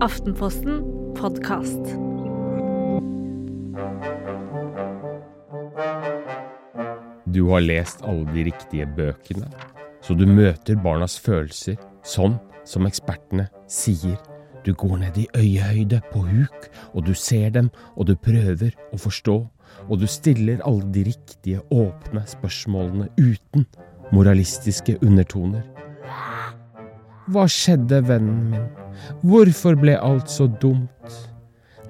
Aftenposten podkast. Du har lest alle de riktige bøkene, så du møter barnas følelser sånn som ekspertene sier. Du går ned i øyehøyde på huk, og du ser dem, og du prøver å forstå, og du stiller alle de riktige, åpne spørsmålene uten moralistiske undertoner. Hva skjedde, vennen min? Hvorfor ble alt så dumt?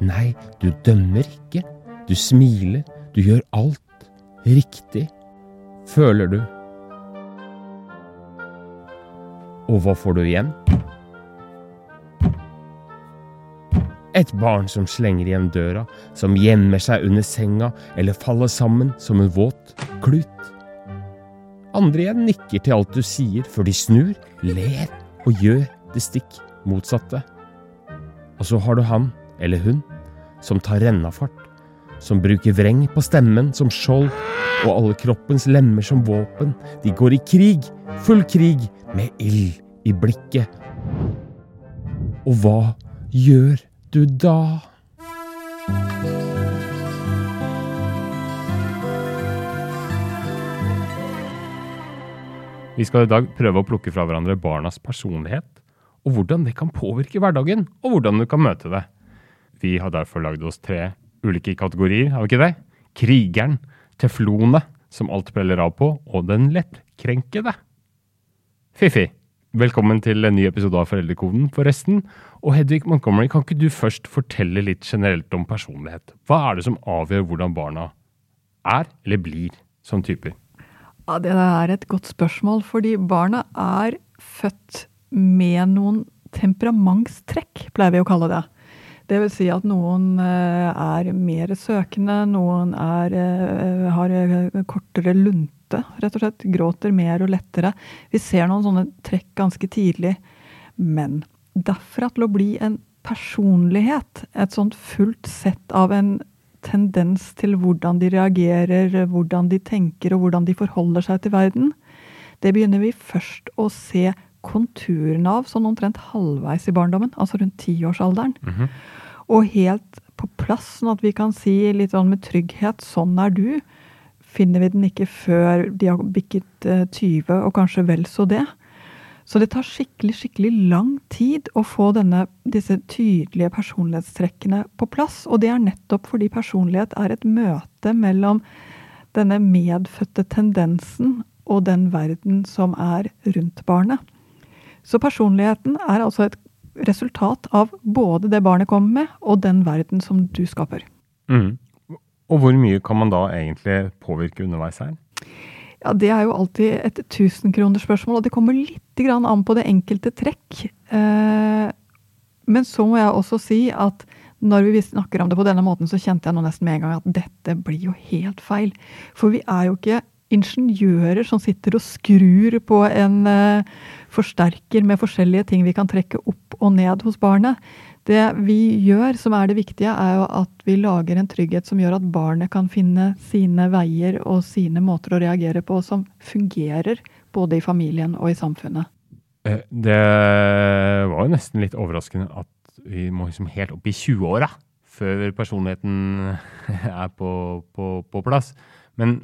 Nei, du dømmer ikke. Du smiler. Du gjør alt riktig, føler du. Og hva får du igjen? Et barn som slenger igjen døra, som gjemmer seg under senga eller faller sammen som en våt klut. Andre igjen nikker til alt du sier, før de snur, ler og gjør det stikk motsatte. Og så har du han, eller hun, som tar rennafart, som bruker vreng på stemmen som skjold og alle kroppens lemmer som våpen. De går i krig, full krig, med ild i blikket. Og hva gjør du da? Vi skal i dag prøve å plukke fra hverandre barnas personlighet, og hvordan det kan påvirke hverdagen, og hvordan du kan møte det. Vi har derfor lagd oss tre ulike kategorier, har vi ikke det? Krigeren, teflonet, som alt preller av på, og den lettkrenkede. Fiffi, velkommen til en ny episode av Foreldrekoden, forresten. Og Hedvig Montgomery, kan ikke du først fortelle litt generelt om personlighet? Hva er det som avgjør hvordan barna er, eller blir, som typer? Ja, Det er et godt spørsmål, fordi barna er født med noen temperamentstrekk, pleier vi å kalle det. Det vil si at noen eh, er mer søkende, noen er, eh, har eh, kortere lunte, rett og slett. Gråter mer og lettere. Vi ser noen sånne trekk ganske tidlig. Men derfra til å bli en personlighet, et sånt fullt sett av en tendens til hvordan de reagerer, hvordan de tenker og hvordan de forholder seg til verden, det begynner vi først å se konturene av sånn omtrent halvveis i barndommen, altså rundt tiårsalderen. Mm -hmm. Og helt på plass, sånn at vi kan si litt sånn med trygghet 'sånn er du', finner vi den ikke før de har bikket 20, og kanskje vel så det. Så det tar skikkelig skikkelig lang tid å få denne, disse tydelige personlighetstrekkene på plass. Og det er nettopp fordi personlighet er et møte mellom denne medfødte tendensen og den verden som er rundt barnet. Så personligheten er altså et resultat av både det barnet kommer med, og den verden som du skaper. Mm. Og hvor mye kan man da egentlig påvirke underveis her? Ja, Det er jo alltid et tusenkronersspørsmål, og det kommer litt an på det enkelte trekk. Eh, men så må jeg også si at når vi snakker om det på denne måten, så kjente jeg nå nesten med en gang at dette blir jo helt feil. For vi er jo ikke ingeniører som sitter og skrur på en uh, forsterker med forskjellige ting vi kan trekke opp og ned hos barnet. Det vi gjør, som er det viktige, er jo at vi lager en trygghet som gjør at barnet kan finne sine veier og sine måter å reagere på som fungerer både i familien og i samfunnet. Eh, det var jo nesten litt overraskende at vi må liksom helt opp i 20-åra før personligheten er på, på, på plass. Men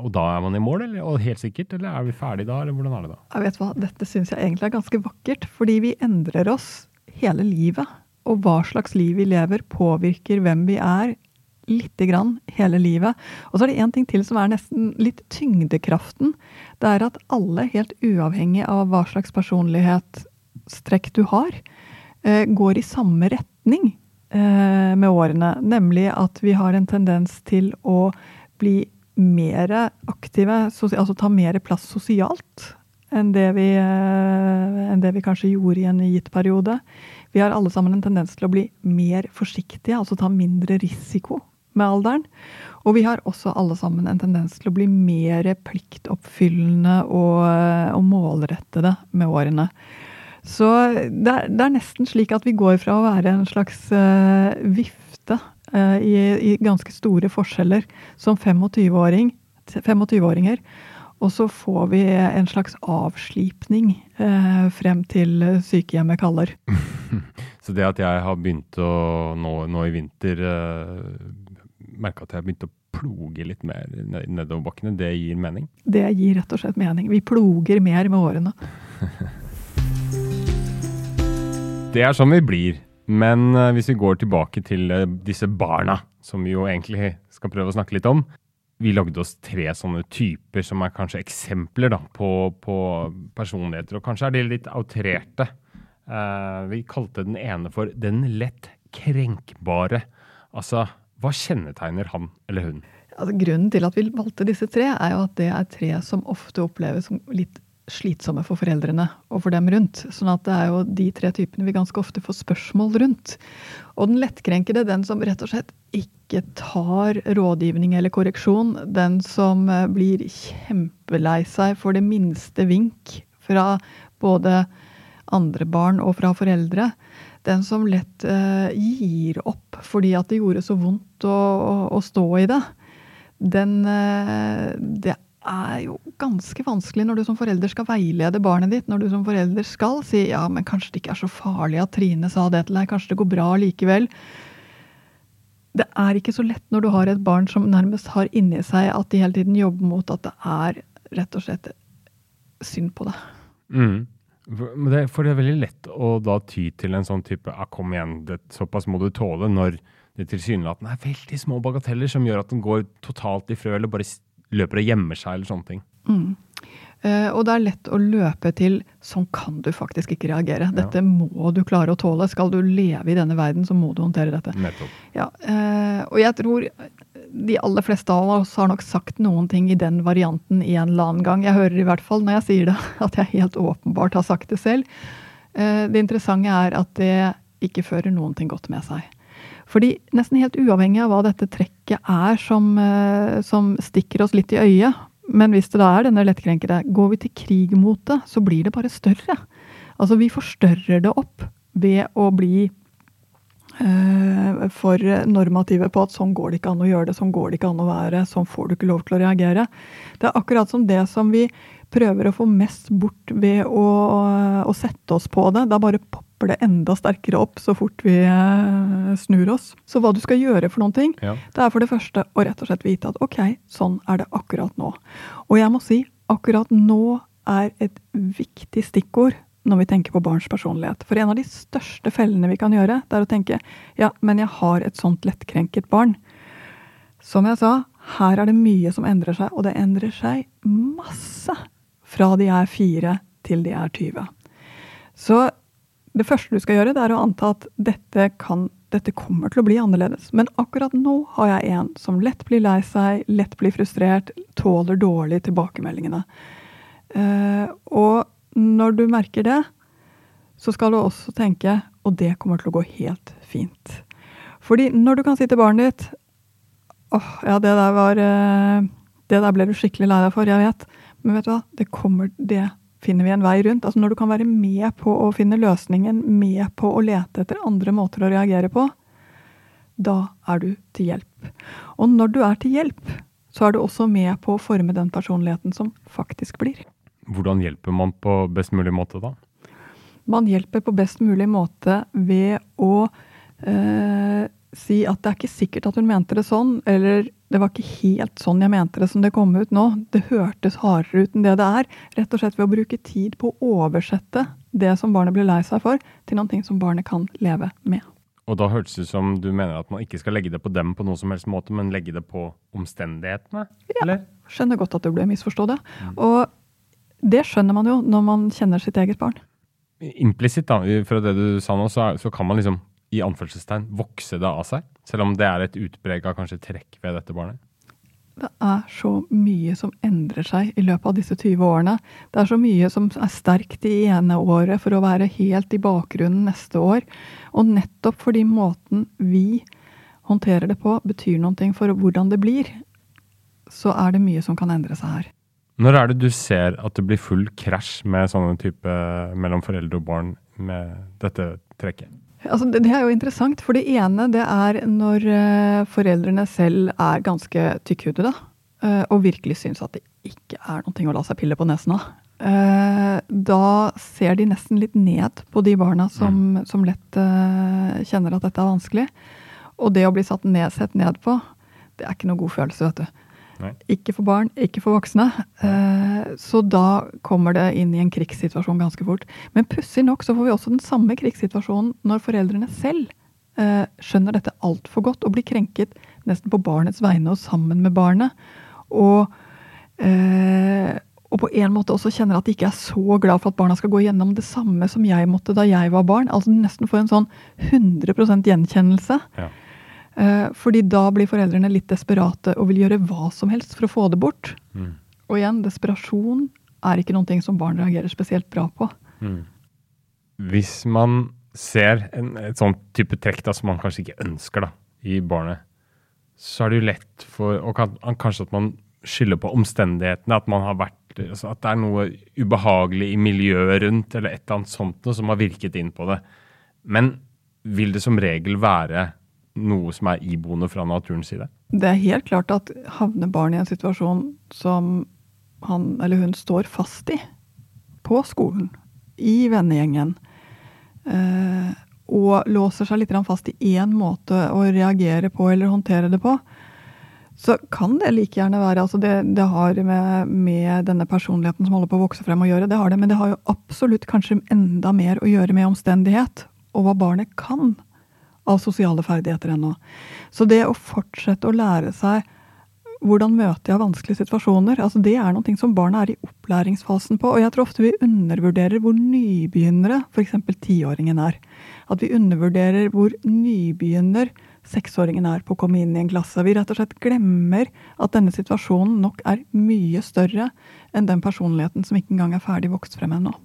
og da er man i mål, eller, og helt sikkert, eller er vi ferdige da, eller hvordan er det da? Jeg vet hva, Dette syns jeg egentlig er ganske vakkert, fordi vi endrer oss hele livet. Og hva slags liv vi lever, påvirker hvem vi er lite grann hele livet. Og så er det én ting til som er nesten litt tyngdekraften. Det er at alle, helt uavhengig av hva slags personlighetstrekk du har, eh, går i samme retning eh, med årene. Nemlig at vi har en tendens til å bli mer aktive, altså ta mer plass sosialt enn det, vi, eh, enn det vi kanskje gjorde i en gitt periode. Vi har alle sammen en tendens til å bli mer forsiktige, altså ta mindre risiko med alderen. Og vi har også alle sammen en tendens til å bli mer pliktoppfyllende og, og målrettede med årene. Så det er, det er, nesten slik at vi går fra å være en slags uh, vifte uh, i, i, ganske store forskjeller som 25-åringer. 25-åringer, og så får vi en slags avslipning eh, frem til sykehjemmet kaller. Så det at jeg har begynt å nå, nå i vinter eh, merke at jeg har begynt å ploge litt mer nedoverbakkene, det gir mening? Det gir rett og slett mening. Vi ploger mer med årene. det er sånn vi blir. Men uh, hvis vi går tilbake til uh, disse barna, som vi jo egentlig skal prøve å snakke litt om. Vi lagde oss tre sånne typer som er kanskje eksempler da, på, på personligheter. Og kanskje er de litt outrerte. Uh, vi kalte den ene for den lett krenkbare. Altså, hva kjennetegner han eller hun? Altså, grunnen til at vi valgte disse tre, er jo at det er tre som ofte oppleves som litt slitsomme for foreldrene og for dem rundt. Sånn at det er jo de tre typene vi ganske ofte får spørsmål rundt. Og den lettkrenkede, den som rett og slett ikke tar rådgivning eller korreksjon. Den som eh, blir kjempelei seg for det minste vink fra både andre barn og fra foreldre. Den som lett uh, gir opp fordi at det gjorde så vondt å, å, å stå i det. Den uh, Det er jo ganske vanskelig når du som forelder skal veilede barnet ditt. Når du som forelder skal si ja, men kanskje det ikke er så farlig at Trine sa det til deg. Kanskje det går bra likevel. Det er ikke så lett når du har et barn som nærmest har inni seg at de hele tiden jobber mot at det er rett og slett synd på deg. Mm. For det, for det er veldig lett å da ty til en sånn type ah, 'kom igjen, det, såpass må du tåle', når det tilsynelatende er veldig små bagateller som gjør at den går totalt i frø, eller bare løper og gjemmer seg, eller sånne ting. Mm. Uh, og det er lett å løpe til 'sånn kan du faktisk ikke reagere'. Dette ja. må du klare å tåle. Skal du leve i denne verden, så må du håndtere dette. Ja, uh, og jeg tror de aller fleste av oss har nok sagt noen ting i den varianten i en eller annen gang. Jeg hører i hvert fall når jeg sier det, at jeg helt åpenbart har sagt det selv. Uh, det interessante er at det ikke fører noen ting godt med seg. Fordi nesten helt uavhengig av hva dette trekket er som, som stikker oss litt i øyet, men hvis det da er denne lettkrenkede, går vi til krig mot det, så blir det bare større. Altså vi forstørrer det opp ved å bli eh, for normative på at sånn går det ikke an å gjøre det, sånn går det ikke an å være, sånn får du ikke lov til å reagere. Det er akkurat som det som vi prøver å få mest bort ved å, å sette oss på det. Da bare popper det enda sterkere opp så fort vi eh, snur oss. Så hva du skal gjøre for noen ting, ja. det er for det første å rett og slett vite at ok, sånn er det akkurat nå. Og jeg må si akkurat nå er et viktig stikkord når vi tenker på barns personlighet. For en av de største fellene vi kan gjøre, det er å tenke ja, men jeg har et sånt lettkrenket barn. Som jeg sa, her er det mye som endrer seg, og det endrer seg masse fra de er fire til de er 20. Så det første du skal gjøre, det er å anta at dette, kan, dette kommer til å bli annerledes. Men akkurat nå har jeg en som lett blir lei seg, lett blir frustrert, tåler dårlig tilbakemeldingene. Uh, og når du merker det, så skal du også tenke og det kommer til å gå helt fint. Fordi når du kan si til barnet ditt åh, oh, ja, det der var uh, Det der ble du skikkelig lei deg for, jeg vet. Men vet du hva? Det, kommer, det finner vi en vei rundt. Altså Når du kan være med på å finne løsningen, med på å lete etter andre måter å reagere på, da er du til hjelp. Og når du er til hjelp, så er du også med på å forme den personligheten som faktisk blir. Hvordan hjelper man på best mulig måte, da? Man hjelper på best mulig måte ved å eh, si at det er ikke sikkert at hun mente det sånn, eller det var ikke helt sånn jeg mente det som det kom ut nå. Det hørtes hardere ut enn det det er. Rett og slett ved å bruke tid på å oversette det som barnet blir lei seg for, til noe som barnet kan leve med. Og da hørtes det ut som du mener at man ikke skal legge det på dem på noen som helst måte, men legge det på omstendighetene? Ja, eller? skjønner godt at du ble misforstått, ja. Mm. Og det skjønner man jo når man kjenner sitt eget barn. Implisitt, da, fra det du sa nå, så, så kan man liksom i anførselstegn vokse det av seg? Selv om det er et utprega kanskje trekk ved dette barnet? Det er så mye som endrer seg i løpet av disse 20 årene. Det er så mye som er sterkt i ene året for å være helt i bakgrunnen neste år. Og nettopp fordi måten vi håndterer det på, betyr noe for hvordan det blir, så er det mye som kan endre seg her. Når er det du ser at det blir full krasj med sånne type mellom foreldre og barn med dette trekket? Altså, det, det, er jo interessant, for det ene det er når uh, foreldrene selv er ganske tykkhudede uh, og virkelig syns at det ikke er noe å la seg pille på nesen av. eh, da ser de nesten litt ned på de barna som, som lett eh, kjenner at dette er vanskelig. Og det å bli satt ned, sett ned på, det er ikke noe god følelse, vet du. Nei. Ikke for barn, ikke for voksne. Eh, så da kommer det inn i en krigssituasjon ganske fort. Men pussig nok så får vi også den samme krigssituasjonen når foreldrene selv eh, skjønner dette altfor godt og blir krenket nesten på barnets vegne og sammen med barnet. Og, eh, og på en måte også kjenner at de ikke er så glad for at barna skal gå gjennom det samme som jeg måtte da jeg var barn. Altså nesten får en sånn 100 gjenkjennelse. Ja. Eh, fordi da blir foreldrene litt desperate og vil gjøre hva som helst for å få det bort. Mm. Og igjen, desperasjon er ikke noe som barn reagerer spesielt bra på. Mm. Hvis man ser en, et sånt type trekk da, som man kanskje ikke ønsker da, i barnet, så er det jo lett for og kan, Kanskje at man skylder på omstendighetene. At man har vært altså at det er noe ubehagelig i miljøet rundt, eller et eller annet sånt noe som har virket inn på det. Men vil det som regel være noe som er iboende fra naturens side? Det er helt klart at havner barn i en situasjon som han eller hun står fast i, på skolen, i vennegjengen, eh, og låser seg litt fast i én måte å reagere på eller håndtere det på, så kan det like gjerne være altså det, det har med, med, denne personligheten som holder på å vokse frem å gjøre, det har det, men det har jo absolutt kanskje enda mer å gjøre med omstendighet og hva barnet kan av sosiale ferdigheter ennå. Så det å fortsette å lære seg hvordan møter jeg vanskelige situasjoner, altså det er noe som barna er i opplæringsfasen på. Og jeg tror ofte vi undervurderer hvor nybegynnere f.eks. tiåringen er. At vi undervurderer hvor nybegynner seksåringen er på å komme inn i en klasse. Vi rett og slett glemmer at denne situasjonen nok er mye større enn den personligheten som ikke engang er ferdig vokst frem ennå.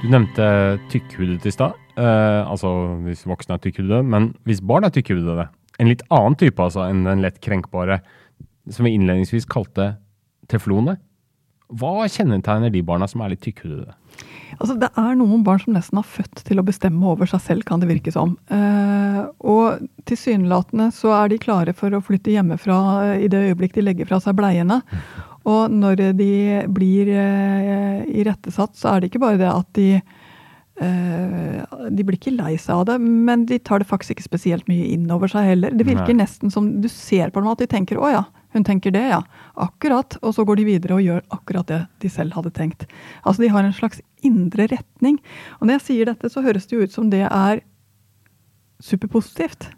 Du nevnte tykkhudet i stad. Uh, altså hvis voksne er tykkhudede. Men hvis barn er tykkhudede, en litt annen type altså enn den lett krenkbare, som vi innledningsvis kalte teflonet, hva kjennetegner de barna som er litt tykkhudede? Altså, det er noen barn som nesten har født til å bestemme over seg selv, kan det virke som. Eh, og tilsynelatende så er de klare for å flytte hjemmefra i det øyeblikk de legger fra seg bleiene. Og når de blir eh, irettesatt, så er det ikke bare det at de eh, De blir ikke lei seg av det, men de tar det faktisk ikke spesielt mye inn over seg heller. Det virker Nei. nesten som du ser på dem at de tenker 'å ja, hun tenker det, ja'. Akkurat. Og så går de videre og gjør akkurat det de selv hadde tenkt. Altså de har en slags indre retning. Og når jeg sier dette, så høres det jo ut som det er superpositivt.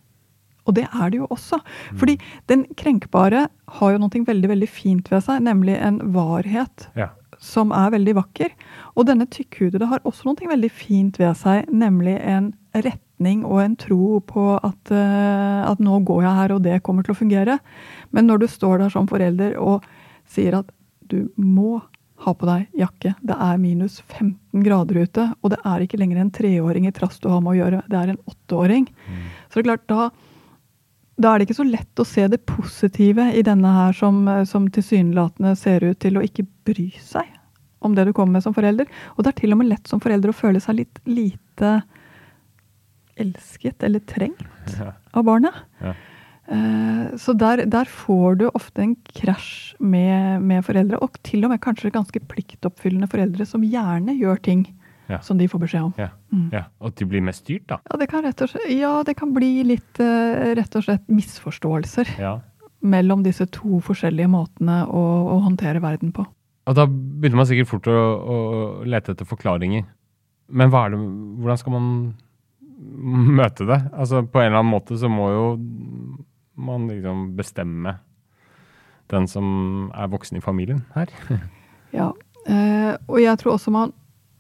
Og det er det jo også. Fordi den krenkbare har jo noe veldig veldig fint ved seg, nemlig en varhet Ja. som er veldig vakker. Og denne tykkhudede har også noe veldig fint ved seg, nemlig en retning og en tro på at, uh, at nå går jeg her, og det kommer til å fungere. Men når du står der som forelder og sier at du må ha på deg jakke, det er minus 15 grader ute, og det er ikke lenger en treåring i trass du har med å gjøre, det er en åtteåring. Så det er klart, da, da er det ikke så lett å se det positive i denne her som, som tilsynelatende ser ut til å ikke bry seg om det du kommer med som forelder. Og det er til og med lett som forelder å føle seg litt lite elsket eller trengt Ja. av barnet. Ja. Eh, Så der, der får du ofte en krasj med, med foreldre, og til og med kanskje ganske pliktoppfyllende foreldre som gjerne gjør ting Ja. som de får beskjed om. Ja. Mm. ja. Og de blir mest styrt, da. Ja, det kan rett og slett, ja, det kan bli litt eh, rett og slett misforståelser mellom disse to forskjellige måtene å, å håndtere verden på. Og da begynner man sikkert fort å, å lete etter forklaringer. Men det, hvordan skal man møte det? Altså På en eller annen måte så må jo man liksom bestemme den som er voksen i familien her. Ja, eh, og jeg tror også man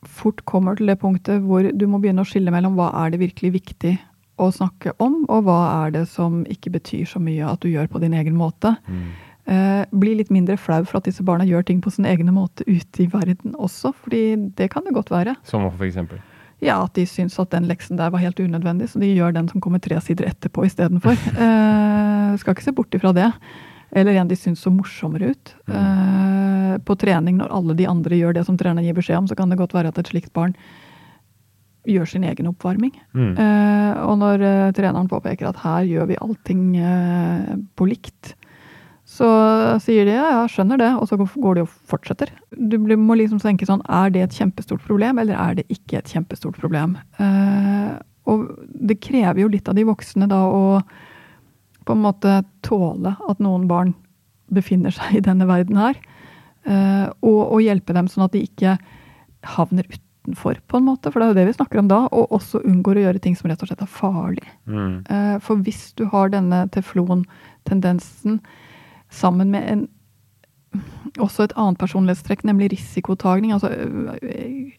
fort kommer til det punktet hvor du må begynne å skille mellom hva er det virkelig viktig å snakke om, og hva er det som ikke betyr så mye at du gjør på din egen måte. Eh, bli litt mindre flau for at disse barna gjør ting på sin egne måte ute i verden også, fordi det kan det godt være. Som for eksempel. Ja, at de syns at den leksen der var helt unødvendig, så de gjør den som kommer tre sider etterpå istedenfor. Eh, skal ikke se bort ifra det. Eller en de syns så morsommere ut. Eh, på trening, når alle de andre gjør det som treneren gir beskjed om, så kan det godt være at et slikt barn gjør sin egen oppvarming. Mm. Eh, og når eh, treneren påpeker at her gjør vi allting på likt, så sier de ja, ja, skjønner det, og så går de og fortsetter. Du må liksom tenke sånn, er det et kjempestort problem, eller er det ikke et kjempestort problem? Eh, og det krever jo litt av de voksne da å på en måte tåle at noen barn befinner seg i denne verden her. Eh, og, og, hjelpe dem sånn at de ikke havner utenfor, på en måte. For det er jo det vi snakker om da. Og også unngår å gjøre ting som rett og slett er farlig. Mm. Eh, for hvis du har denne teflon-tendensen sammen med en også et annet personlighetstrekk, nemlig risikotagning. Altså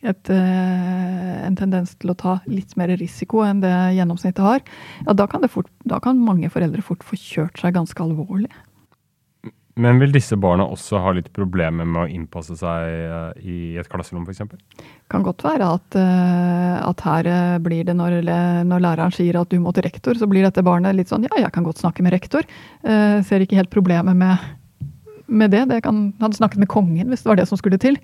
et, en tendens til å ta litt mer risiko enn det gjennomsnittet har. Ja, da kan, fort, da kan mange foreldre fort få kjørt seg ganske alvorlig. Men vil disse barna også ha litt problemer med å innpasse seg i et klasserom f.eks.? Kan godt være at, at, her blir det når, når, læreren sier at du må til rektor, så blir dette barnet litt sånn ja, jeg kan godt snakke med rektor. Ser ikke helt problemet med med det. Kan, hadde snakket med kongen hvis det var det som skulle til.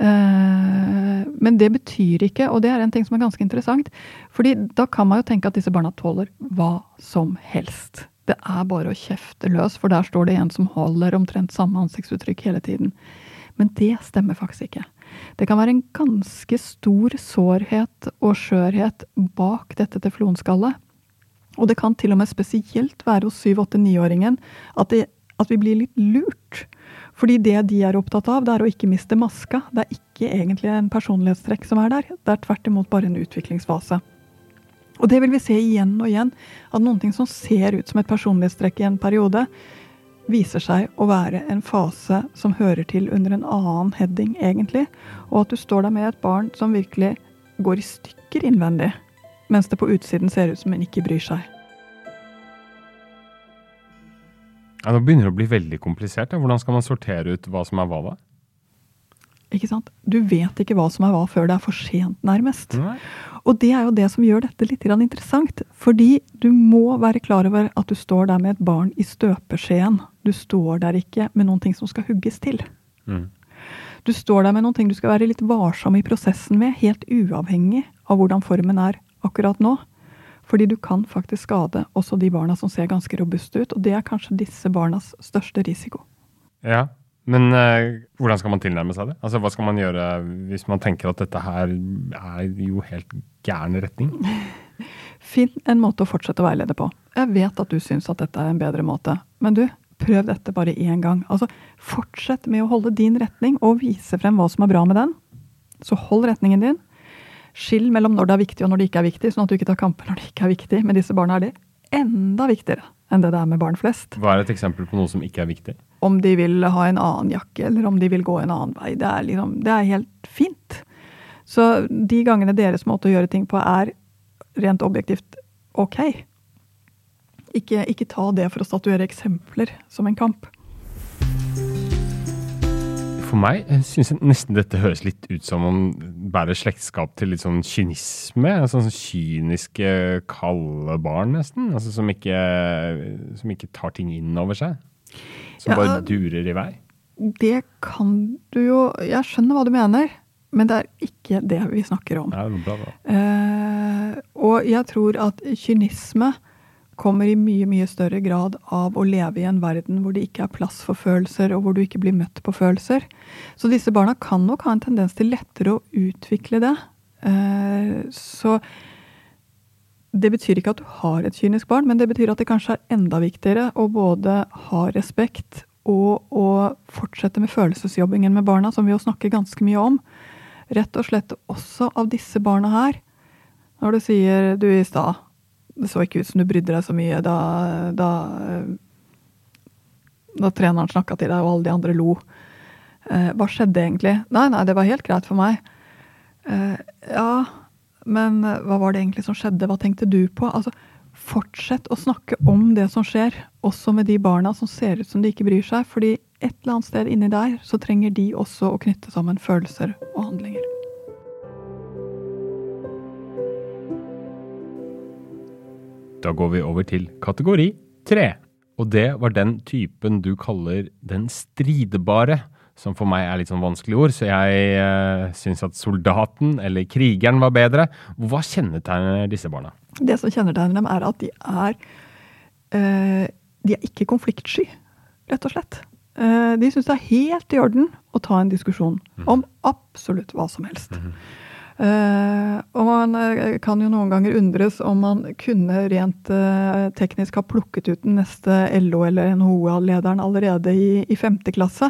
Uh, men det betyr ikke, og det er en ting som er ganske interessant, fordi da kan man jo tenke at disse barna tåler hva som helst. Det er bare å kjefte løs, for der står det en som holder omtrent samme ansiktsuttrykk hele tiden. Men det stemmer faktisk ikke. Det kan være en ganske stor sårhet og skjørhet bak dette teflonskallet. Og det kan til og med spesielt være hos 7-8-9-åringen at det at vi blir litt lurt. Fordi det de er opptatt av, det er å ikke miste maska. Det er ikke egentlig en personlighetstrekk som er der. Det er tvert imot bare en utviklingsfase. Og det vil vi se igjen og igjen. At noen ting som ser ut som et personlighetstrekk i en periode, viser seg å være en fase som hører til under en annen heading, egentlig. Og at du står der med et barn som virkelig går i stykker innvendig, mens det på utsiden ser ut som en ikke bryr seg. Ja, Nå begynner det å bli veldig komplisert. Ja. Hvordan skal man sortere ut hva som er hva, da? Ikke sant? Du vet ikke hva som er hva før det er for sent, nærmest. Nei. Og det er jo det som gjør dette litt interessant. Fordi du må være klar over at du står der med et barn i støpeskjeen. Du står der ikke med noen ting som skal hugges til. Mm. Du står der med noen ting du skal være litt varsom i prosessen med, helt uavhengig av hvordan formen er akkurat nå. Fordi du kan faktisk skade også de barna som ser ganske robuste ut, og det er kanskje disse barnas største risiko. Ja, men eh, hvordan skal man tilnærme seg det? Altså, Hva skal man gjøre hvis man tenker at dette her er jo helt gæren retning? Finn en måte å fortsette å veilede på. Jeg vet at du syns at dette er en bedre måte, men du, prøv dette bare én gang. Altså, Fortsett med å holde din retning og vise frem hva som er bra med den. Så hold retningen din. Skill mellom når det er viktig og når det ikke er viktig, sånn at du ikke tar kamper når det ikke er viktig. Med disse barna er det enda viktigere enn det det er med barn flest. Hva er et eksempel på noe som ikke er viktig? Om de vil ha en annen jakke, eller om de vil gå en annen vei. Det er, liksom, det er helt fint. Så de gangene deres måte å gjøre ting på er rent objektivt ok. Ikke, ikke ta det for å statuere eksempler som en kamp for meg syns jeg nesten dette høres litt ut som om bærer slektskap til litt sånn kynisme. Sånn, sånn kyniske, kalde barn, nesten. Altså, som, ikke, som ikke tar ting inn over seg. Som ja, bare durer i vei. Det kan du jo Jeg skjønner hva du mener, men det er ikke det vi snakker om. Nei, det bra, bra. Eh, og jeg tror at kynisme kommer i mye mye større grad av å leve i en verden hvor det ikke er plass for følelser, og hvor du ikke blir møtt på følelser. Så disse barna kan nok ha en tendens til lettere å utvikle det. Eh, så det betyr ikke at du har et kynisk barn, men det betyr at det kanskje er enda viktigere å både ha respekt og å fortsette med følelsesjobbingen med barna, som vi jo snakker ganske mye om. Rett og slett også av disse barna her. Når du sier du i stad det så ikke ut som du brydde deg så mye da, da, da treneren snakka til deg og alle de andre lo. Eh, hva skjedde egentlig? Nei, nei, det var helt greit for meg. Eh, ja, men hva var det egentlig som skjedde? Hva tenkte du på? Altså, fortsett å snakke om det som skjer, også med de barna som ser ut som de ikke bryr seg. fordi et eller annet sted inni der så trenger de også å knytte sammen følelser og handlinger. Da går vi over til kategori tre. Og det var den typen du kaller den stridbare, som for meg er litt sånn vanskelig ord, så jeg eh, syns at soldaten eller krigeren var bedre. Hva kjennetegner disse barna? Det som kjennetegner dem, er at de er eh, De er ikke konfliktsky. rett og slett. Eh, de syns det er helt i orden å ta en diskusjon om absolutt hva som helst. Uh, og man uh, kan jo noen ganger undres om man kunne rent uh, teknisk ha plukket ut den neste LO- eller NHO-lederen allerede i, i femte klasse.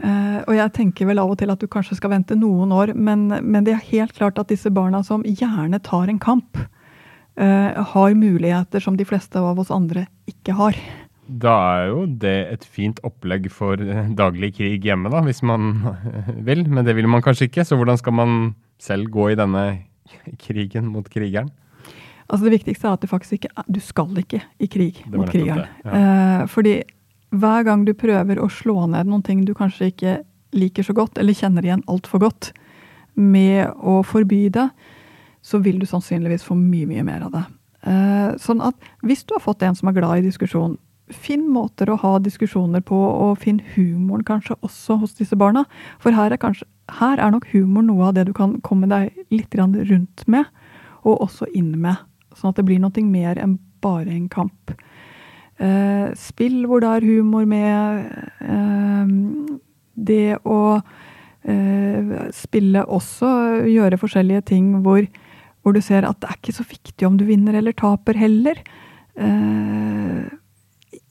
og jeg tenker vel av og til at du kanskje skal vente noen år, men, men det er helt klart at disse barna som gjerne tar en kamp, har muligheter som de fleste av oss andre ikke har. Da er jo det et fint opplegg for daglig krig hjemme, da, hvis man vil. Men det vil man kanskje ikke, så hvordan skal man selv gå i denne krigen mot krigeren? Altså Det viktigste er at du faktisk ikke du skal ikke i krig mot krigeren. Det, ja. eh, fordi hver gang du prøver å slå ned noen ting du kanskje ikke liker så godt, eller kjenner igjen altfor godt, med å forby det, så vil du sannsynligvis få mye, mye mer av det. Eh, sånn at hvis du har fått en som er glad i diskusjon, finn måter å ha diskusjoner på, og finn humoren kanskje også hos disse barna. For her er, kanskje, her er nok humor noe av det du kan komme deg litt rundt med, og også inn med. Sånn at det blir noe mer enn bare en kamp. Eh, spill hvor det er humor med. Eh, det å eh, spille også, gjøre forskjellige ting hvor, hvor, du ser at det er ikke så viktig om du vinner eller taper heller. Eh,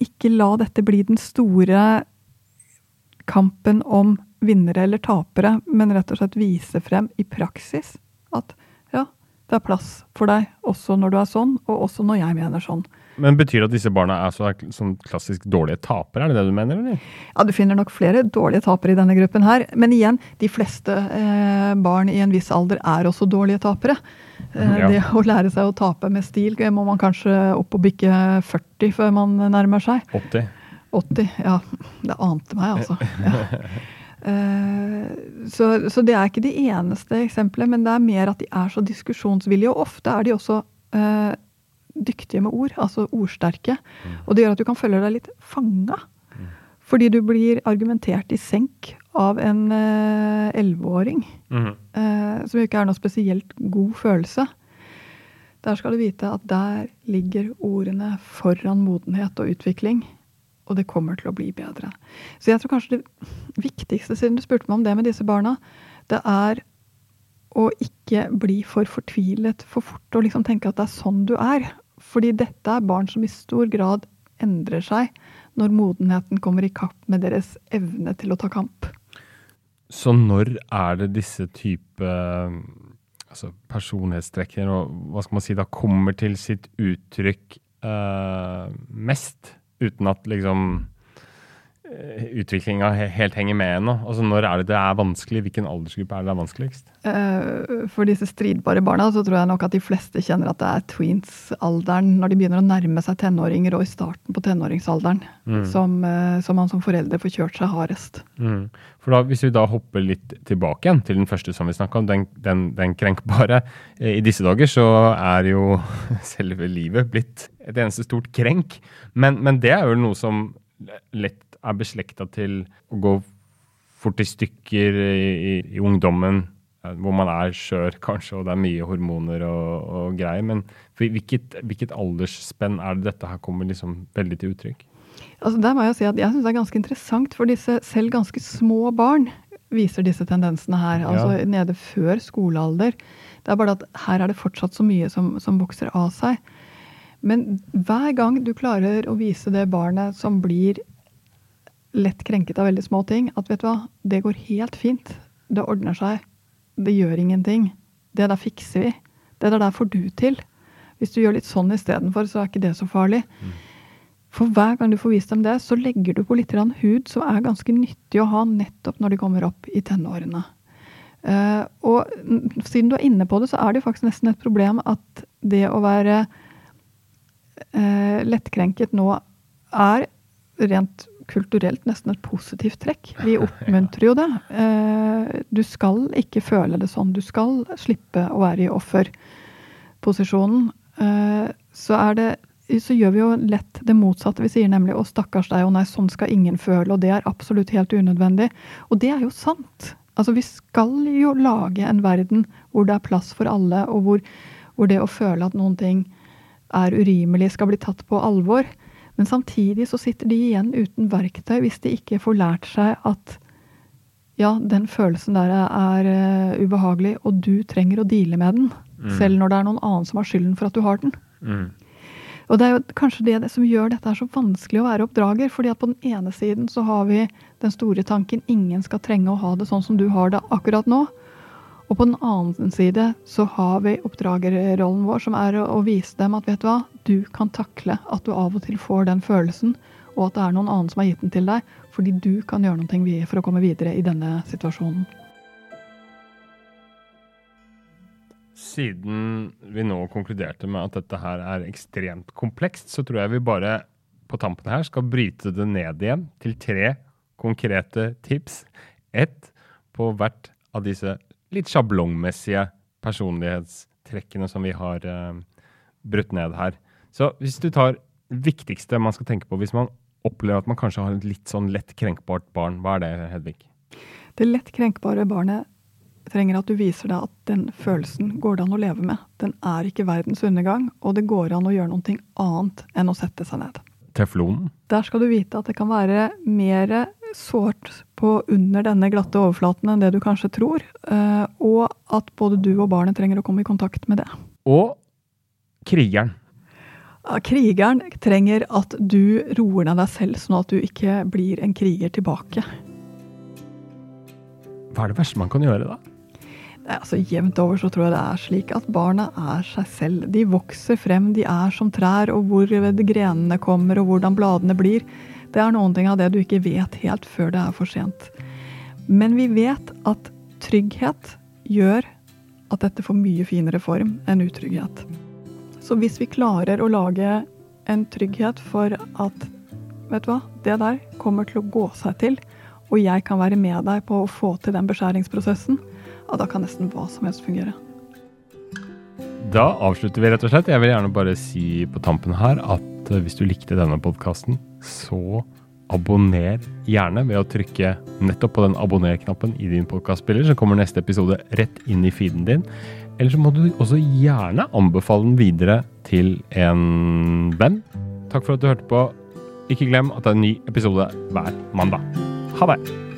ikke la dette bli den store kampen om vinnere eller tapere, men rett og slett vise frem i praksis at ja, det er plass for deg også når du er sånn, og også når jeg mener sånn. Men Betyr det at disse barna er så sånn klassisk dårlige tapere? Er det det du mener? eller? Ja, Du finner nok flere dårlige tapere i denne gruppen her. Men igjen, de fleste eh, barn i en viss alder er også dårlige tapere. Eh, ja. Det å lære seg å tape med stil må man kanskje opp og bikke 40 før man nærmer seg. 80. 80, ja. Det ante meg, altså. Ja. Uh, så, så, det er ikke de eneste eksemplene, men det er mer at de er så diskusjonsvillige. Og ofte er de også uh, dyktige med ord, altså ordsterke. Mm. Og det gjør at du kan føle deg litt fanga. Mm. Fordi du blir argumentert i senk av en elleve-åring. Uh, mm. som ikke er noe spesielt god følelse. Der skal du vite at der ligger ordene foran modenhet og utvikling og det kommer til å bli bedre. Så jeg tror kanskje det viktigste, siden du spurte meg om det med disse barna, det er å ikke bli for fortvilet for fort og liksom tenke at det er sånn du er. Fordi dette er barn som i stor grad endrer seg når modenheten kommer i kapp med deres evne til å ta kamp. Så når er det disse type altså personlighetstrekkene og hva skal man si da kommer til sitt uttrykk uh, mest? uten at liksom eh, utviklinga helt henger med ennå? Altså, når er det det er vanskelig? Hvilken aldersgruppe er det det er vanskeligst? Uh, for disse stridbare barna så tror jeg nok at de fleste kjenner at det er tweens-alderen, når de begynner å nærme seg tenåringer og i starten på tenåringsalderen, mm. som, uh, som, man som forelder får kjørt seg hardest. Mm. For da, Hvis vi da hopper litt tilbake igjen til den første som vi snakka om, den, den, den, krenkbare. I disse dager så er jo selve livet blitt et eneste stort krenk. Men, men det er jo noe som lett er beslekta til å gå fort i stykker i, i, i ungdommen, hvor man er skjør kanskje, og det er mye hormoner og, og greier. Men hvilket, hvilket, aldersspenn er det dette her kommer liksom veldig til uttrykk? Altså der må Jeg si at jeg synes det er ganske interessant, for disse selv ganske små barn viser disse tendensene her. altså ja. Nede før skolealder. Det er bare at her er det fortsatt så mye som, som vokser av seg. Men hver gang du klarer å vise det barnet som blir lett krenket av veldig små ting, at vet du hva, det går helt fint. Det ordner seg. Det gjør ingenting. Det der fikser vi. Det der, får du til. Hvis du gjør litt sånn istedenfor, så er ikke det så farlig. Mm. For hver gang du får vist dem det, så legger du på litt hud som er ganske nyttig å ha nettopp når de kommer opp i tenårene. Uh, og siden du er inne på det, så er det jo faktisk nesten et problem at det å være uh, lettkrenket nå er rent kulturelt nesten et positivt trekk. Vi oppmuntrer jo det. Eh, du skal ikke føle det sånn. Du skal slippe å være i offerposisjonen. Eh, så, det, så gjør vi jo lett det motsatte. Vi sier nemlig 'å, stakkars deg', og 'nei, sånn skal ingen føle', og det er absolutt helt unødvendig. Og det er jo sant. Altså, vi skal jo lage en verden hvor det er plass for alle, og hvor, hvor det å føle at noen ting er urimelig, skal bli tatt på alvor. Men samtidig så sitter de igjen uten verktøy hvis de ikke får lært seg at ja, den følelsen der er uh, ubehagelig, og du trenger å deale med den. Mm. Selv når det er noen annen som har skylden for at du har den. Mm. Og det er jo kanskje det som gjør dette så vanskelig å være oppdrager. fordi at på den ene siden så har vi den store tanken ingen skal trenge å ha det sånn som du har det akkurat nå. Og på den annen side så har vi oppdragerrollen vår, som er å vise dem at vet du hva, du kan takle at du av og til får den følelsen, og at det er noen annen som har gitt den til deg, fordi du kan gjøre noe for å komme videre i denne situasjonen. Siden vi nå konkluderte med at dette her er ekstremt komplekst, så tror jeg vi bare på tampen her skal bryte det ned igjen til tre konkrete tips. Ett på hvert av disse litt sjablongmessige personlighetstrekkene som vi har uh, brutt ned her. Så hvis du tar det viktigste man skal tenke på hvis man opplever at man kanskje har et litt sånn lett krenkbart barn, hva er det, Hedvig? Det lett krenkbare barnet trenger at du viser deg at den følelsen går det an å leve med. Den er ikke verdens undergang, og det går an å gjøre noe annet enn å sette seg ned. Teflonen? Der skal du vite at det kan være mer sårt på under denne glatte overflaten enn det du kanskje tror, eh, og at både du og barnet trenger å komme i kontakt med det. Og krigeren. Krigeren trenger at du roer ned deg selv, sånn at du ikke blir en kriger tilbake. Hva er det verste man kan gjøre, da? Altså, Jevnt over så tror jeg det er slik at barna er seg selv. De vokser frem, de er som trær, og hvor grenene kommer og hvordan bladene blir, det er noen ting av det du ikke vet helt før det er for sent. Men vi vet at trygghet gjør at dette får mye finere form enn utrygghet. Så hvis vi klarer å lage en trygghet for at vet du hva, det der kommer til å gå seg til, og jeg kan være med deg på å få til den beskjæringsprosessen, ja, da kan nesten hva som helst fungere. Da avslutter vi rett og slett. Jeg vil gjerne bare si på tampen her at eh, hvis du likte denne podkasten, så abonner gjerne ved å trykke nettopp på den abonner-knappen i din podkastspiller, så kommer neste episode rett inn i feeden din. Eller så må du også gjerne anbefale den videre til en venn. Takk for at du hørte på. Ikke glem at det er en ny episode hver mandag. Ha det!